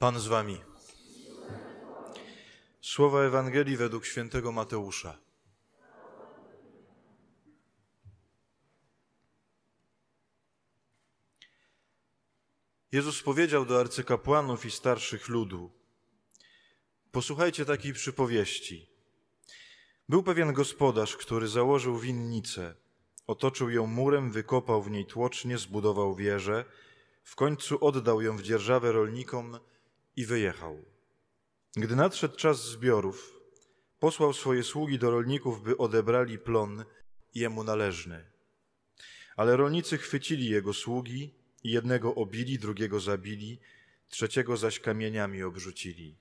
Pan z wami. Słowa Ewangelii według świętego Mateusza. Jezus powiedział do arcykapłanów i starszych ludu: Posłuchajcie takiej przypowieści. Był pewien gospodarz, który założył winnicę, otoczył ją murem, wykopał w niej tłocznie, zbudował wieżę, w końcu oddał ją w dzierżawę rolnikom i wyjechał. Gdy nadszedł czas zbiorów, posłał swoje sługi do rolników, by odebrali plon jemu należny. Ale rolnicy chwycili jego sługi i jednego obili, drugiego zabili, trzeciego zaś kamieniami obrzucili.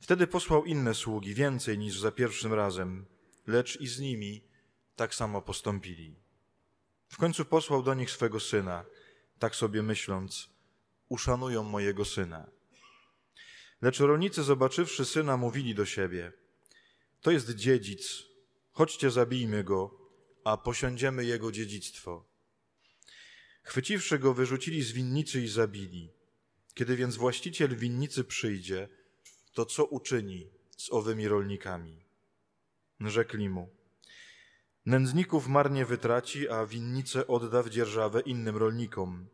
Wtedy posłał inne sługi, więcej niż za pierwszym razem, lecz i z nimi tak samo postąpili. W końcu posłał do nich swego syna, tak sobie myśląc, uszanują mojego syna. Lecz rolnicy, zobaczywszy syna, mówili do siebie: To jest dziedzic, chodźcie, zabijmy go, a posiądziemy jego dziedzictwo. Chwyciwszy go, wyrzucili z winnicy i zabili. Kiedy więc właściciel winnicy przyjdzie, to co uczyni z owymi rolnikami? Rzekli mu: Nędzników marnie wytraci, a winnicę odda w dzierżawę innym rolnikom,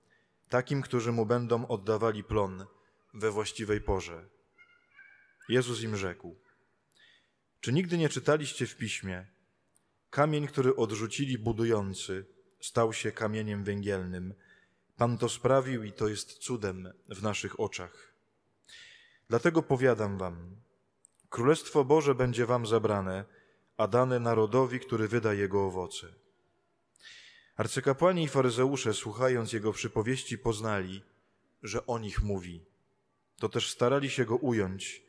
takim, którzy mu będą oddawali plon we właściwej porze. Jezus im rzekł: Czy nigdy nie czytaliście w piśmie? Kamień, który odrzucili budujący, stał się kamieniem węgielnym. Pan to sprawił i to jest cudem w naszych oczach. Dlatego powiadam wam: Królestwo Boże będzie wam zabrane, a dane narodowi, który wyda jego owoce. Arcykapłani i faryzeusze, słuchając jego przypowieści, poznali, że o nich mówi. To też starali się go ująć,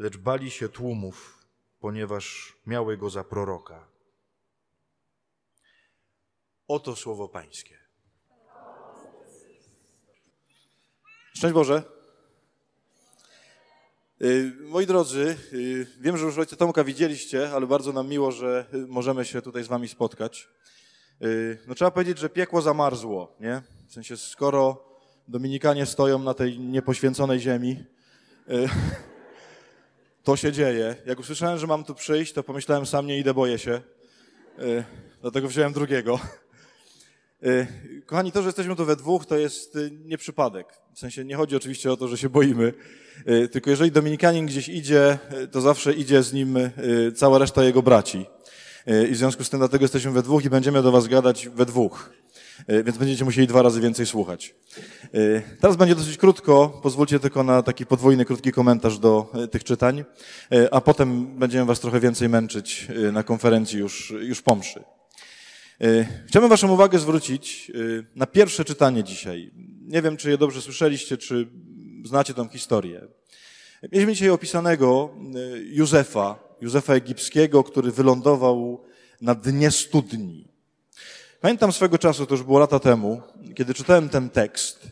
lecz bali się tłumów, ponieważ miały go za proroka. Oto słowo Pańskie. Szczęść Boże. Y, moi drodzy, y, wiem, że już ojca Tomka widzieliście, ale bardzo nam miło, że y, możemy się tutaj z wami spotkać. No trzeba powiedzieć, że piekło zamarzło, nie? W sensie, skoro Dominikanie stoją na tej niepoświęconej ziemi, to się dzieje. Jak usłyszałem, że mam tu przyjść, to pomyślałem, sam nie idę, boję się. Dlatego wziąłem drugiego. Kochani, to, że jesteśmy tu we dwóch, to jest nie przypadek. W sensie nie chodzi oczywiście o to, że się boimy, tylko jeżeli Dominikanin gdzieś idzie, to zawsze idzie z nim cała reszta jego braci. I w związku z tym dlatego jesteśmy we dwóch i będziemy do was gadać we dwóch. Więc będziecie musieli dwa razy więcej słuchać. Teraz będzie dosyć krótko, pozwólcie tylko na taki podwójny, krótki komentarz do tych czytań, a potem będziemy was trochę więcej męczyć na konferencji już, już po mszy. Chciałbym waszą uwagę zwrócić na pierwsze czytanie dzisiaj. Nie wiem, czy je dobrze słyszeliście, czy znacie tą historię. Mieliśmy dzisiaj opisanego Józefa, Józefa Egipskiego, który wylądował na dnie studni. Pamiętam swego czasu, to już było lata temu, kiedy czytałem ten tekst,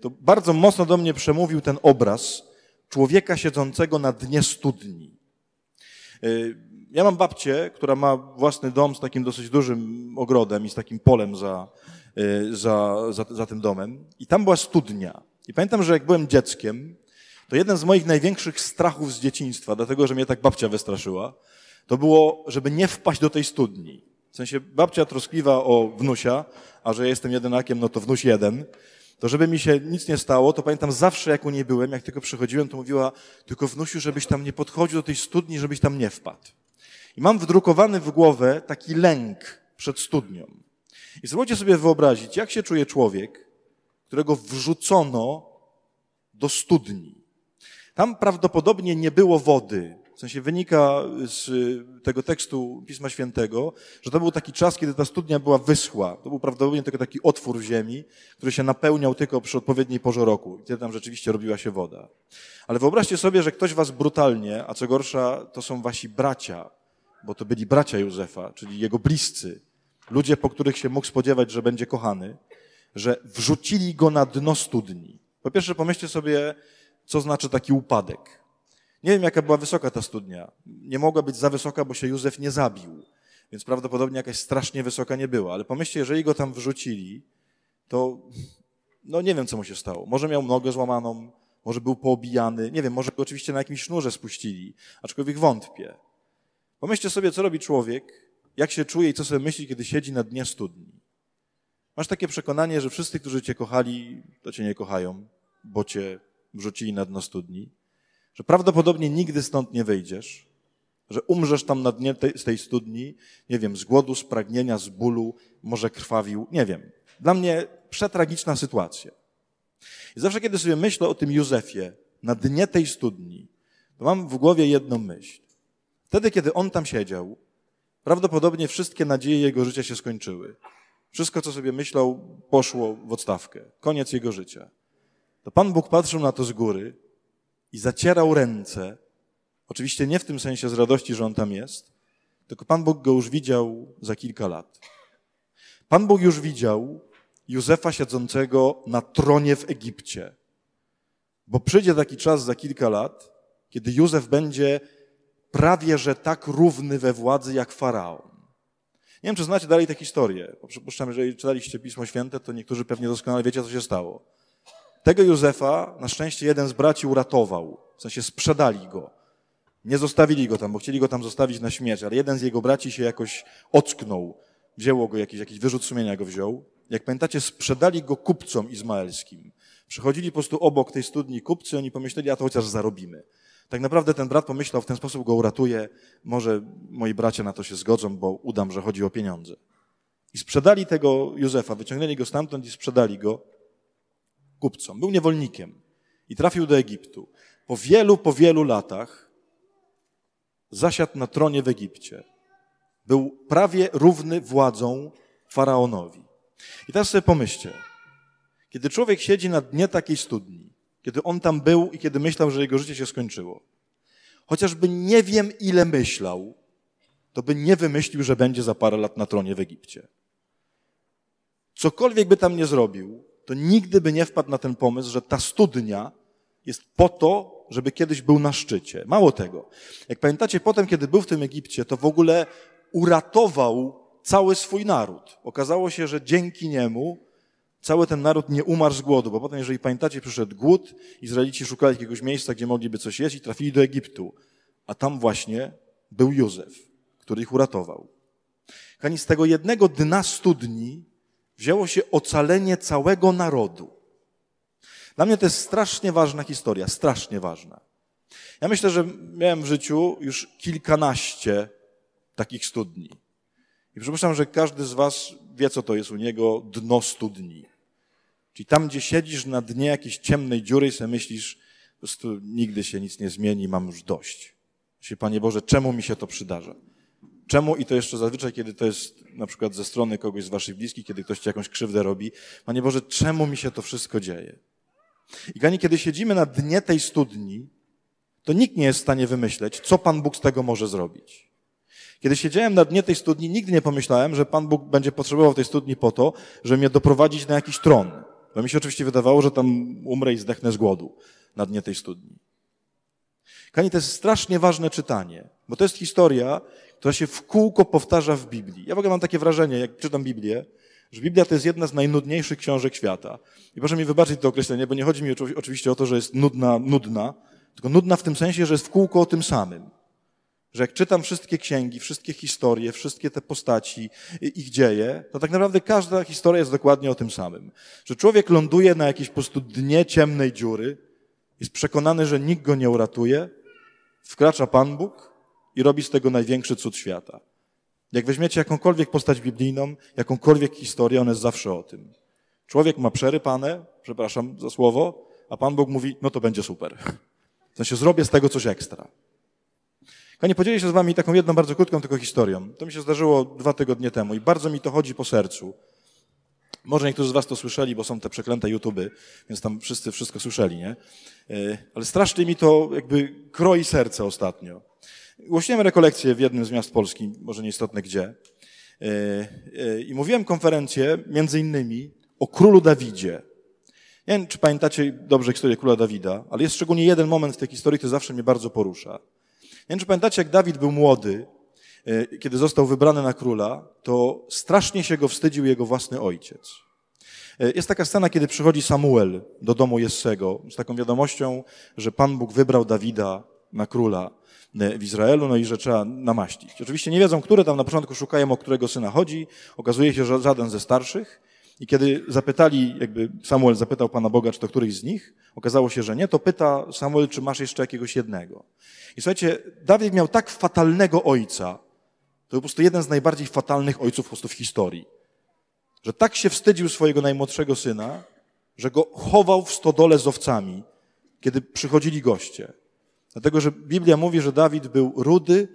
to bardzo mocno do mnie przemówił ten obraz człowieka siedzącego na dnie studni. Ja mam babcię, która ma własny dom z takim dosyć dużym ogrodem i z takim polem za, za, za, za tym domem. I tam była studnia. I pamiętam, że jak byłem dzieckiem, to jeden z moich największych strachów z dzieciństwa, dlatego że mnie tak babcia wystraszyła, to było, żeby nie wpaść do tej studni. W sensie babcia troskliwa o wnusia, a że jestem jedynakiem, no to wnuś jeden. To żeby mi się nic nie stało, to pamiętam zawsze jak u niej byłem, jak tylko przychodziłem, to mówiła, tylko wnusiu, żebyś tam nie podchodził do tej studni, żebyś tam nie wpadł. I mam wdrukowany w głowę taki lęk przed studnią. I spróbujcie sobie wyobrazić, jak się czuje człowiek, którego wrzucono do studni. Tam prawdopodobnie nie było wody. W sensie wynika z tego tekstu Pisma Świętego, że to był taki czas, kiedy ta studnia była wyschła. To był prawdopodobnie tylko taki otwór w ziemi, który się napełniał tylko przy odpowiedniej porze roku. I wtedy tam rzeczywiście robiła się woda. Ale wyobraźcie sobie, że ktoś was brutalnie, a co gorsza, to są wasi bracia, bo to byli bracia Józefa, czyli jego bliscy, ludzie, po których się mógł spodziewać, że będzie kochany, że wrzucili go na dno studni. Po pierwsze, pomyślcie sobie, co znaczy taki upadek. Nie wiem, jaka była wysoka ta studnia. Nie mogła być za wysoka, bo się Józef nie zabił. Więc prawdopodobnie jakaś strasznie wysoka nie była. Ale pomyślcie, jeżeli go tam wrzucili, to no nie wiem, co mu się stało. Może miał nogę złamaną, może był poobijany, nie wiem, może go oczywiście na jakimś sznurze spuścili, aczkolwiek wątpię. Pomyślcie sobie, co robi człowiek, jak się czuje i co sobie myśli, kiedy siedzi na dnie studni. Masz takie przekonanie, że wszyscy, którzy cię kochali, to cię nie kochają, bo cię wrzucili na dno studni, że prawdopodobnie nigdy stąd nie wyjdziesz, że umrzesz tam na dnie tej, z tej studni, nie wiem, z głodu, z pragnienia, z bólu, może krwawił, nie wiem. Dla mnie przetragiczna sytuacja. I zawsze, kiedy sobie myślę o tym Józefie na dnie tej studni, to mam w głowie jedną myśl. Wtedy, kiedy on tam siedział, prawdopodobnie wszystkie nadzieje jego życia się skończyły. Wszystko, co sobie myślał, poszło w odstawkę. Koniec jego życia. To Pan Bóg patrzył na to z góry i zacierał ręce. Oczywiście nie w tym sensie z radości, że on tam jest, tylko Pan Bóg go już widział za kilka lat. Pan Bóg już widział Józefa siedzącego na tronie w Egipcie. Bo przyjdzie taki czas za kilka lat, kiedy Józef będzie prawie że tak równy we władzy jak faraon. Nie wiem, czy znacie dalej tę historię. Bo przypuszczam, że jeżeli czytaliście Pismo Święte, to niektórzy pewnie doskonale wiecie, co się stało. Tego Józefa na szczęście jeden z braci uratował. W sensie sprzedali go. Nie zostawili go tam, bo chcieli go tam zostawić na śmierć, ale jeden z jego braci się jakoś ocknął. Wzięło go jakiś, jakiś wyrzut sumienia go wziął. Jak pamiętacie, sprzedali go kupcom izmaelskim. Przychodzili po prostu obok tej studni kupcy, oni pomyśleli, a to chociaż zarobimy. Tak naprawdę ten brat pomyślał, w ten sposób go uratuje, może moi bracia na to się zgodzą, bo udam, że chodzi o pieniądze. I sprzedali tego Józefa, wyciągnęli go stamtąd i sprzedali go kupcom. Był niewolnikiem i trafił do Egiptu. Po wielu, po wielu latach zasiadł na tronie w Egipcie. Był prawie równy władzą faraonowi. I teraz sobie pomyślcie, kiedy człowiek siedzi na dnie takiej studni, kiedy on tam był i kiedy myślał, że jego życie się skończyło, chociażby nie wiem ile myślał, to by nie wymyślił, że będzie za parę lat na tronie w Egipcie. Cokolwiek by tam nie zrobił, to nigdy by nie wpadł na ten pomysł, że ta studnia jest po to, żeby kiedyś był na szczycie. Mało tego. Jak pamiętacie, potem, kiedy był w tym Egipcie, to w ogóle uratował cały swój naród. Okazało się, że dzięki niemu cały ten naród nie umarł z głodu, bo potem, jeżeli pamiętacie, przyszedł głód, Izraelici szukali jakiegoś miejsca, gdzie mogliby coś jeść i trafili do Egiptu. A tam właśnie był Józef, który ich uratował. Kochani, z tego jednego dna studni wzięło się ocalenie całego narodu. Dla mnie to jest strasznie ważna historia, strasznie ważna. Ja myślę, że miałem w życiu już kilkanaście takich studni. I przypuszczam, że każdy z Was wie, co to jest u niego dno studni. Czyli tam, gdzie siedzisz na dnie jakiejś ciemnej dziury i sobie myślisz, po prostu nigdy się nic nie zmieni, mam już dość. Myślę, Panie Boże, czemu mi się to przydarza? Czemu i to jeszcze zazwyczaj, kiedy to jest na przykład ze strony kogoś z Waszych bliskich, kiedy ktoś Ci jakąś krzywdę robi. Panie Boże, czemu mi się to wszystko dzieje? I Gani, kiedy siedzimy na dnie tej studni, to nikt nie jest w stanie wymyśleć, co Pan Bóg z tego może zrobić. Kiedy siedziałem na dnie tej studni, nigdy nie pomyślałem, że Pan Bóg będzie potrzebował tej studni po to, żeby mnie doprowadzić na jakiś tron. Bo mi się oczywiście wydawało, że tam umrę i zdechnę z głodu na dnie tej studni. Kani, to jest strasznie ważne czytanie, bo to jest historia, która się w kółko powtarza w Biblii. Ja w ogóle mam takie wrażenie, jak czytam Biblię, że Biblia to jest jedna z najnudniejszych książek świata. I proszę mi wybaczyć to określenie, bo nie chodzi mi oczywiście o to, że jest nudna, nudna, tylko nudna w tym sensie, że jest w kółko o tym samym. Że jak czytam wszystkie księgi, wszystkie historie, wszystkie te postaci, ich dzieje, to tak naprawdę każda historia jest dokładnie o tym samym. Że człowiek ląduje na jakiejś po prostu dnie ciemnej dziury, jest przekonany, że nikt go nie uratuje, wkracza Pan Bóg i robi z tego największy cud świata. Jak weźmiecie jakąkolwiek postać biblijną, jakąkolwiek historię, on jest zawsze o tym. Człowiek ma przerypane, przepraszam za słowo, a Pan Bóg mówi, no to będzie super. W sensie zrobię z tego coś ekstra. Kochani, podzielę się z wami taką jedną bardzo krótką tylko historią. To mi się zdarzyło dwa tygodnie temu i bardzo mi to chodzi po sercu. Może niektórzy z was to słyszeli, bo są te przeklęte YouTuby, więc tam wszyscy wszystko słyszeli, nie? E, ale strasznie mi to jakby kroi serce ostatnio. Głosiłem rekolekcję w jednym z miast Polski, może nieistotne gdzie. E, e, I mówiłem konferencję między innymi o królu Dawidzie. Nie wiem, czy pamiętacie dobrze historię króla Dawida, ale jest szczególnie jeden moment w tej historii, który zawsze mnie bardzo porusza. Nie wiem, czy pamiętacie, jak Dawid był młody, kiedy został wybrany na króla, to strasznie się go wstydził jego własny ojciec. E, jest taka scena, kiedy przychodzi Samuel do domu Jessego z taką wiadomością, że Pan Bóg wybrał Dawida na króla e, w Izraelu, no i że trzeba namaścić. Oczywiście nie wiedzą, które tam na początku szukają, o którego syna chodzi. Okazuje się, że żaden ze starszych. I kiedy zapytali, jakby Samuel zapytał Pana Boga, czy to któryś z nich, okazało się, że nie, to pyta Samuel, czy masz jeszcze jakiegoś jednego. I słuchajcie, Dawid miał tak fatalnego ojca, to po prostu jeden z najbardziej fatalnych ojców po prostu w historii, że tak się wstydził swojego najmłodszego syna, że go chował w stodole z owcami, kiedy przychodzili goście. Dlatego, że Biblia mówi, że Dawid był rudy,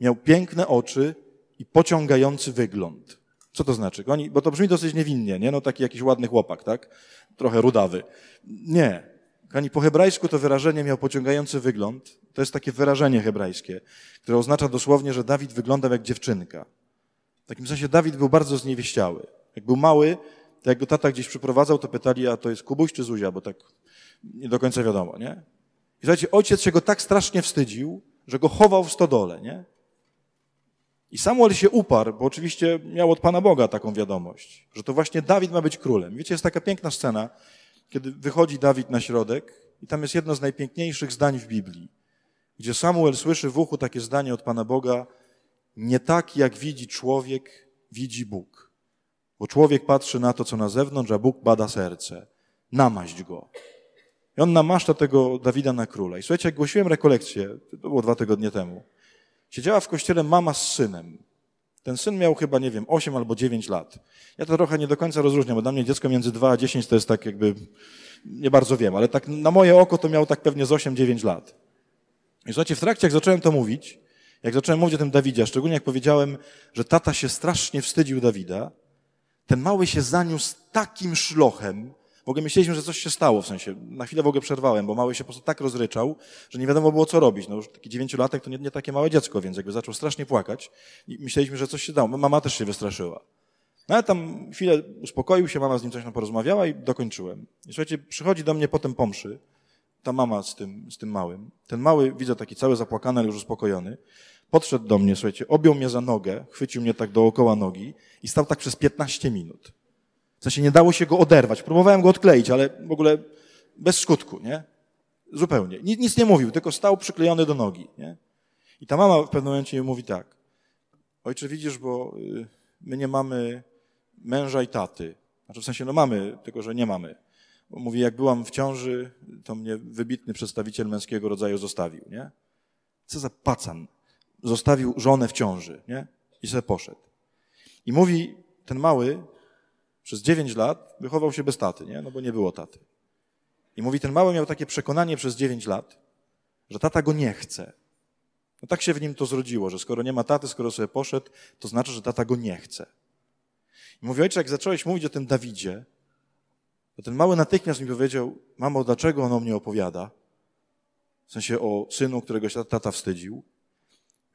miał piękne oczy i pociągający wygląd. Co to znaczy? Bo to brzmi dosyć niewinnie, nie? No taki jakiś ładny chłopak, tak? Trochę rudawy. Nie. Ani po hebrajsku to wyrażenie miał pociągający wygląd. To jest takie wyrażenie hebrajskie, które oznacza dosłownie, że Dawid wyglądał jak dziewczynka. W takim sensie Dawid był bardzo zniewieściały. Jak był mały, to jak go tata gdzieś przyprowadzał, to pytali, a to jest Kubuś czy Zuzia, bo tak nie do końca wiadomo, nie? I słuchajcie, ojciec się go tak strasznie wstydził, że go chował w stodole, nie? I Samuel się uparł, bo oczywiście miał od Pana Boga taką wiadomość, że to właśnie Dawid ma być królem. Wiecie, jest taka piękna scena, kiedy wychodzi Dawid na środek i tam jest jedno z najpiękniejszych zdań w Biblii, gdzie Samuel słyszy w uchu takie zdanie od Pana Boga, nie tak jak widzi człowiek, widzi Bóg. Bo człowiek patrzy na to, co na zewnątrz, a Bóg bada serce. Namaść go. I on namaszcza tego Dawida na króla. I słuchajcie, jak głosiłem rekolekcję, to było dwa tygodnie temu, Siedziała w kościele mama z synem. Ten syn miał chyba, nie wiem, 8 albo 9 lat. Ja to trochę nie do końca rozróżniam, bo dla mnie dziecko między 2 a 10 to jest tak jakby, nie bardzo wiem, ale tak na moje oko to miał tak pewnie z 8-9 lat. I słuchajcie, w trakcie jak zacząłem to mówić, jak zacząłem mówić o tym Dawidzie, szczególnie jak powiedziałem, że tata się strasznie wstydził Dawida, ten mały się zaniósł takim szlochem, w ogóle myśleliśmy, że coś się stało, w sensie, na chwilę w ogóle przerwałem, bo mały się po prostu tak rozryczał, że nie wiadomo było, co robić. No już taki dziewięciolatek to nie, nie takie małe dziecko, więc jakby zaczął strasznie płakać i myśleliśmy, że coś się dało. Mama też się wystraszyła. No ale tam chwilę uspokoił się, mama z nim coś tam porozmawiała i dokończyłem. I słuchajcie, przychodzi do mnie potem pomszy, ta mama z tym, z tym małym. Ten mały, widzę taki cały zapłakany, ale już uspokojony, podszedł do mnie, słuchajcie, objął mnie za nogę, chwycił mnie tak dookoła nogi i stał tak przez 15 minut. W sensie nie dało się go oderwać. Próbowałem go odkleić, ale w ogóle bez skutku, nie? Zupełnie. Nic, nic nie mówił, tylko stał przyklejony do nogi, nie? I ta mama w pewnym momencie mówi tak. Ojcze, widzisz, bo y, my nie mamy męża i taty. Znaczy w sensie, no mamy, tylko że nie mamy. Bo mówi, jak byłam w ciąży, to mnie wybitny przedstawiciel męskiego rodzaju zostawił, nie? Co za pacan. Zostawił żonę w ciąży, nie? I sobie poszedł. I mówi ten mały, przez dziewięć lat wychował się bez taty, nie? no bo nie było taty. I mówi, ten mały miał takie przekonanie przez dziewięć lat, że tata go nie chce. No tak się w nim to zrodziło, że skoro nie ma taty, skoro sobie poszedł, to znaczy, że tata go nie chce. I mówi, ojcze, jak zacząłeś mówić o tym Dawidzie, to ten mały natychmiast mi powiedział, mamo, dlaczego on o mnie opowiada? W sensie o synu, którego się tata wstydził.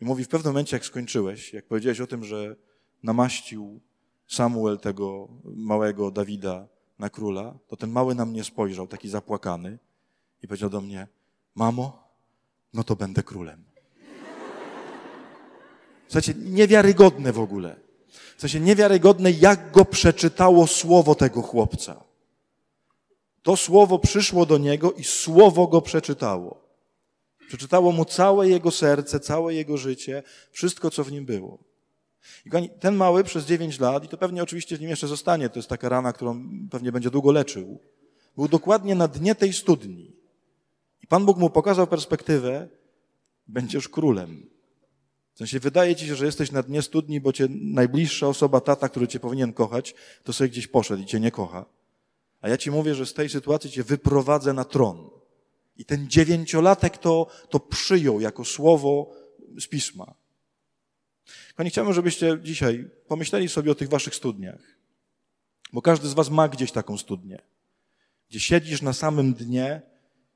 I mówi, w pewnym momencie, jak skończyłeś, jak powiedziałeś o tym, że namaścił Samuel tego małego Dawida na króla, to ten mały na mnie spojrzał, taki zapłakany i powiedział do mnie, mamo, no to będę królem. Słuchajcie, niewiarygodne w ogóle. W niewiarygodne, jak go przeczytało słowo tego chłopca. To słowo przyszło do niego i słowo go przeczytało. Przeczytało mu całe jego serce, całe jego życie, wszystko, co w nim było. I ten mały przez 9 lat, i to pewnie oczywiście w nim jeszcze zostanie, to jest taka rana, którą pewnie będzie długo leczył, był dokładnie na dnie tej studni. I Pan Bóg mu pokazał perspektywę, będziesz królem. W sensie wydaje ci się, że jesteś na dnie studni, bo cię najbliższa osoba, tata, który cię powinien kochać, to sobie gdzieś poszedł i cię nie kocha. A ja ci mówię, że z tej sytuacji cię wyprowadzę na tron. I ten dziewięciolatek to, to przyjął jako słowo z pisma. Kochani, chciałbym, żebyście dzisiaj pomyśleli sobie o tych waszych studniach. Bo każdy z was ma gdzieś taką studnię, gdzie siedzisz na samym dnie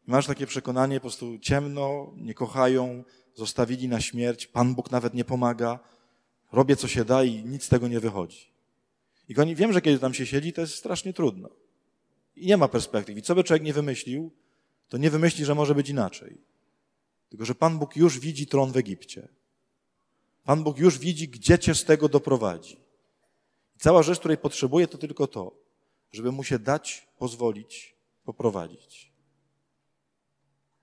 i masz takie przekonanie, po prostu ciemno, nie kochają, zostawili na śmierć, Pan Bóg nawet nie pomaga, robię co się da i nic z tego nie wychodzi. I kochani, wiem, że kiedy tam się siedzi, to jest strasznie trudno. I nie ma perspektyw. I co by człowiek nie wymyślił, to nie wymyśli, że może być inaczej. Tylko, że Pan Bóg już widzi tron w Egipcie. Pan Bóg już widzi, gdzie cię z tego doprowadzi. Cała rzecz, której potrzebuje, to tylko to, żeby mu się dać, pozwolić, poprowadzić.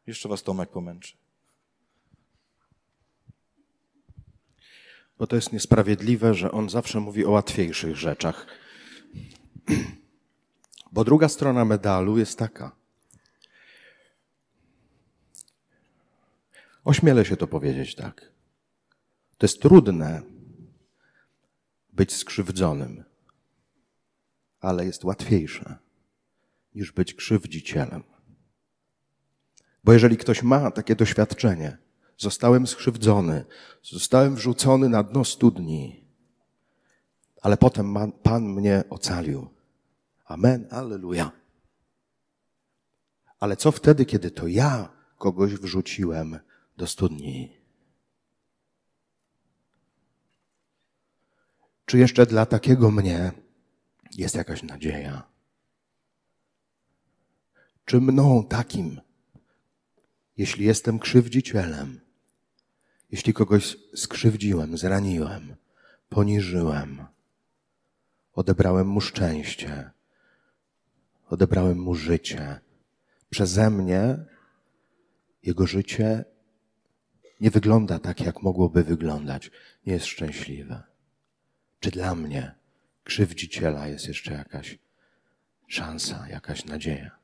Jeszcze was Tomek pomęczy. Bo to jest niesprawiedliwe, że on zawsze mówi o łatwiejszych rzeczach. Bo druga strona medalu jest taka. Ośmielę się to powiedzieć tak. To jest trudne być skrzywdzonym, ale jest łatwiejsze niż być krzywdzicielem. Bo jeżeli ktoś ma takie doświadczenie, zostałem skrzywdzony, zostałem wrzucony na dno studni, ale potem Pan mnie ocalił. Amen, alleluja. Ale co wtedy, kiedy to ja kogoś wrzuciłem do studni? Czy jeszcze dla takiego mnie jest jakaś nadzieja? Czy mną takim, jeśli jestem krzywdzicielem, jeśli kogoś skrzywdziłem, zraniłem, poniżyłem, odebrałem mu szczęście, odebrałem mu życie, przeze mnie jego życie nie wygląda tak, jak mogłoby wyglądać, nie jest szczęśliwe. Czy dla mnie, krzywdziciela, jest jeszcze jakaś szansa, jakaś nadzieja?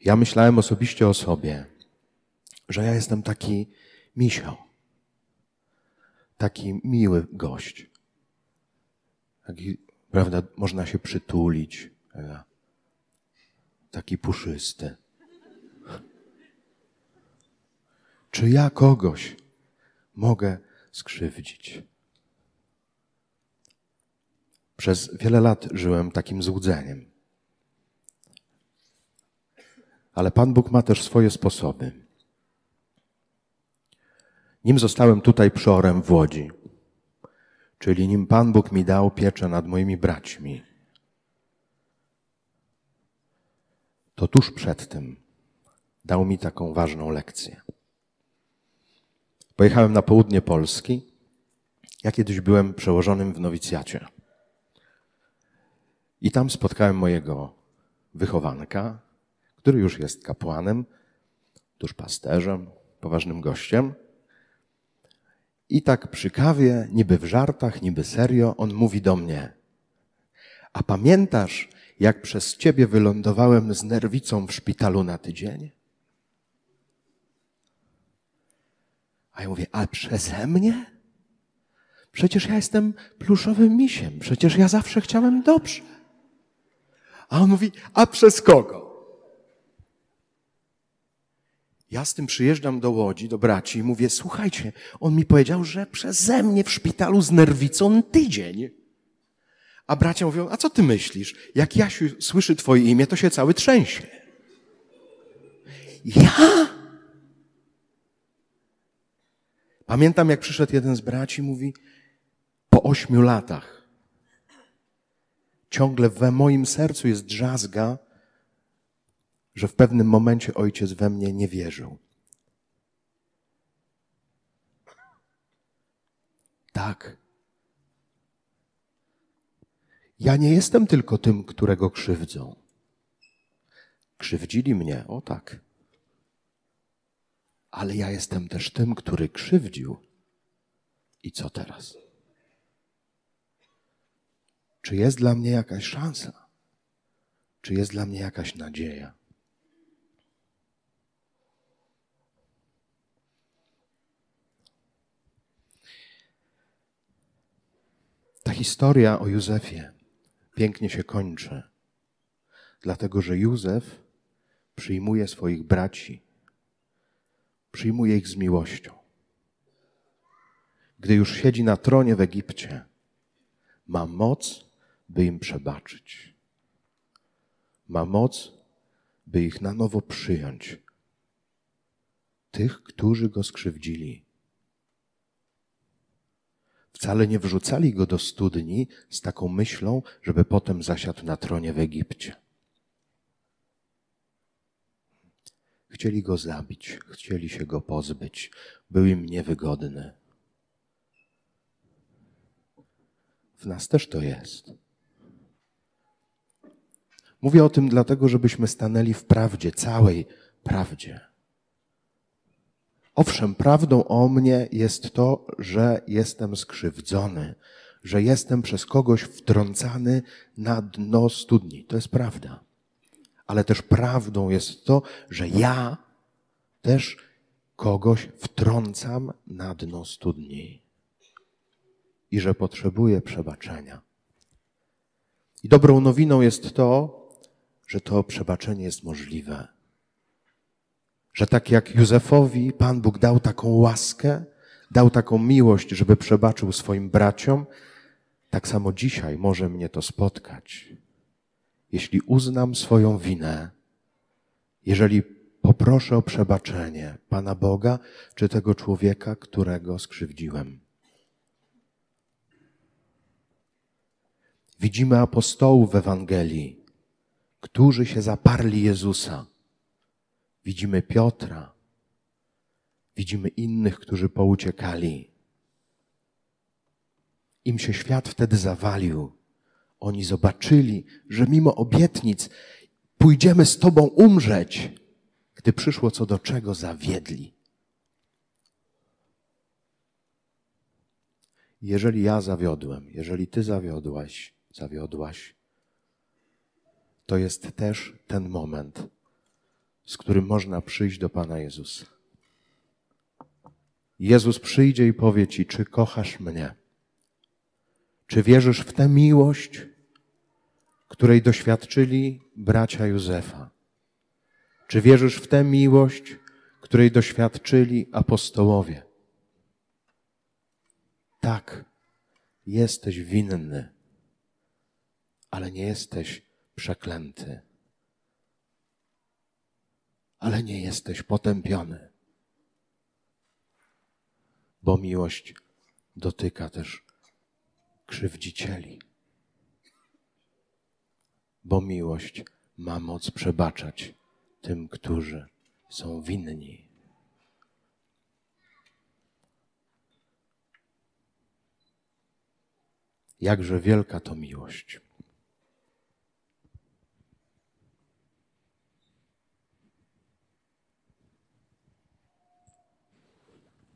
Ja myślałem osobiście o sobie, że ja jestem taki misio, taki miły gość. Taki, prawda, można się przytulić, taki puszysty. Czy ja kogoś mogę skrzywdzić? Przez wiele lat żyłem takim złudzeniem. Ale Pan Bóg ma też swoje sposoby. Nim zostałem tutaj przorem w Łodzi, czyli nim Pan Bóg mi dał pieczę nad moimi braćmi, to tuż przed tym dał mi taką ważną lekcję. Pojechałem na południe Polski. Ja kiedyś byłem przełożonym w nowicjacie. I tam spotkałem mojego wychowanka, który już jest kapłanem, tuż pasterzem, poważnym gościem. I tak przy kawie, niby w żartach, niby serio, on mówi do mnie: A pamiętasz, jak przez ciebie wylądowałem z nerwicą w szpitalu na tydzień? A ja mówię: A przeze mnie? Przecież ja jestem pluszowym misiem, przecież ja zawsze chciałem dobrze. A on mówi: A przez kogo? Ja z tym przyjeżdżam do Łodzi, do braci i mówię, słuchajcie, on mi powiedział, że przeze mnie w szpitalu z nerwicą tydzień. A bracia mówią, a co ty myślisz? Jak Jasiu słyszy twoje imię, to się cały trzęsie. Ja? Pamiętam, jak przyszedł jeden z braci i mówi, po ośmiu latach ciągle we moim sercu jest drzazga, że w pewnym momencie ojciec we mnie nie wierzył. Tak. Ja nie jestem tylko tym, którego krzywdzą. Krzywdzili mnie, o tak. Ale ja jestem też tym, który krzywdził. I co teraz? Czy jest dla mnie jakaś szansa? Czy jest dla mnie jakaś nadzieja? Ta historia o Józefie pięknie się kończy, dlatego że Józef przyjmuje swoich braci, przyjmuje ich z miłością. Gdy już siedzi na tronie w Egipcie, ma moc, by im przebaczyć. Ma moc, by ich na nowo przyjąć. Tych, którzy go skrzywdzili Wcale nie wrzucali go do studni z taką myślą, żeby potem zasiadł na tronie w Egipcie. Chcieli go zabić, chcieli się go pozbyć, był im niewygodny. w nas też to jest. Mówię o tym dlatego, żebyśmy stanęli w prawdzie, całej prawdzie. Owszem, prawdą o mnie jest to, że jestem skrzywdzony, że jestem przez kogoś wtrącany na dno studni. To jest prawda. Ale też prawdą jest to, że ja też kogoś wtrącam na dno studni i że potrzebuję przebaczenia. I dobrą nowiną jest to, że to przebaczenie jest możliwe. Że tak jak Józefowi Pan Bóg dał taką łaskę, dał taką miłość, żeby przebaczył swoim braciom, tak samo dzisiaj może mnie to spotkać. Jeśli uznam swoją winę, jeżeli poproszę o przebaczenie Pana Boga czy tego człowieka, którego skrzywdziłem. Widzimy apostołów w Ewangelii, którzy się zaparli Jezusa. Widzimy Piotra, widzimy innych, którzy pouciekali. Im się świat wtedy zawalił. Oni zobaczyli, że mimo obietnic pójdziemy z Tobą umrzeć. Gdy przyszło co do czego, zawiedli. Jeżeli ja zawiodłem, jeżeli Ty zawiodłaś, zawiodłaś, to jest też ten moment, z którym można przyjść do Pana Jezusa. Jezus przyjdzie i powie Ci, czy kochasz mnie? Czy wierzysz w tę miłość, której doświadczyli bracia Józefa? Czy wierzysz w tę miłość, której doświadczyli apostołowie? Tak, jesteś winny, ale nie jesteś przeklęty, ale nie jesteś potępiony, bo miłość dotyka też krzywdzicieli, bo miłość ma moc przebaczać tym, którzy są winni. Jakże wielka to miłość.